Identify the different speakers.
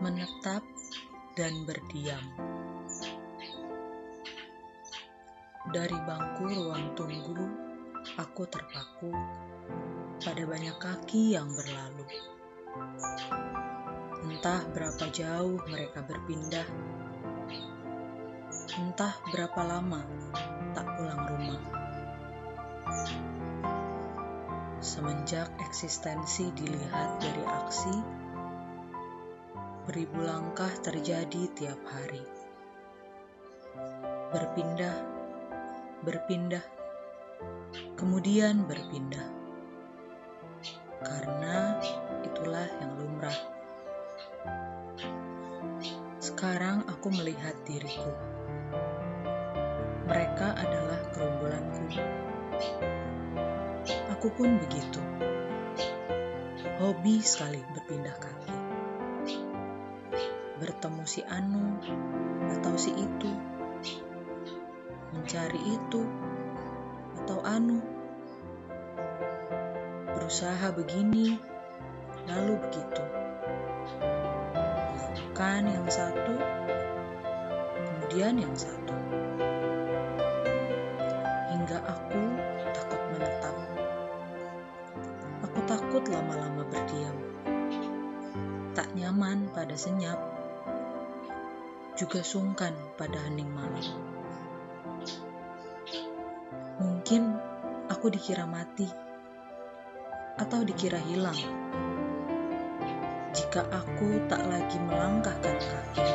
Speaker 1: menetap dan berdiam. Dari bangku ruang tunggu, aku terpaku pada banyak kaki yang berlalu. Entah berapa jauh mereka berpindah, entah berapa lama tak pulang rumah. Semenjak eksistensi dilihat dari aksi, beribu langkah terjadi tiap hari. Berpindah, berpindah, kemudian berpindah. Karena itulah yang lumrah. Sekarang aku melihat diriku. Mereka adalah gerombolanku. Aku pun begitu. Hobi sekali berpindah kaki. Bertemu si Anu atau si itu. Mencari itu atau Anu. Berusaha begini, lalu begitu. Melakukan yang satu, kemudian yang satu. Hingga aku takut menetap. Aku takut lama-lama berdiam. Tak nyaman pada senyap. Juga sungkan pada hening malam. Mungkin aku dikira mati atau dikira hilang jika aku tak lagi melangkahkan kaki.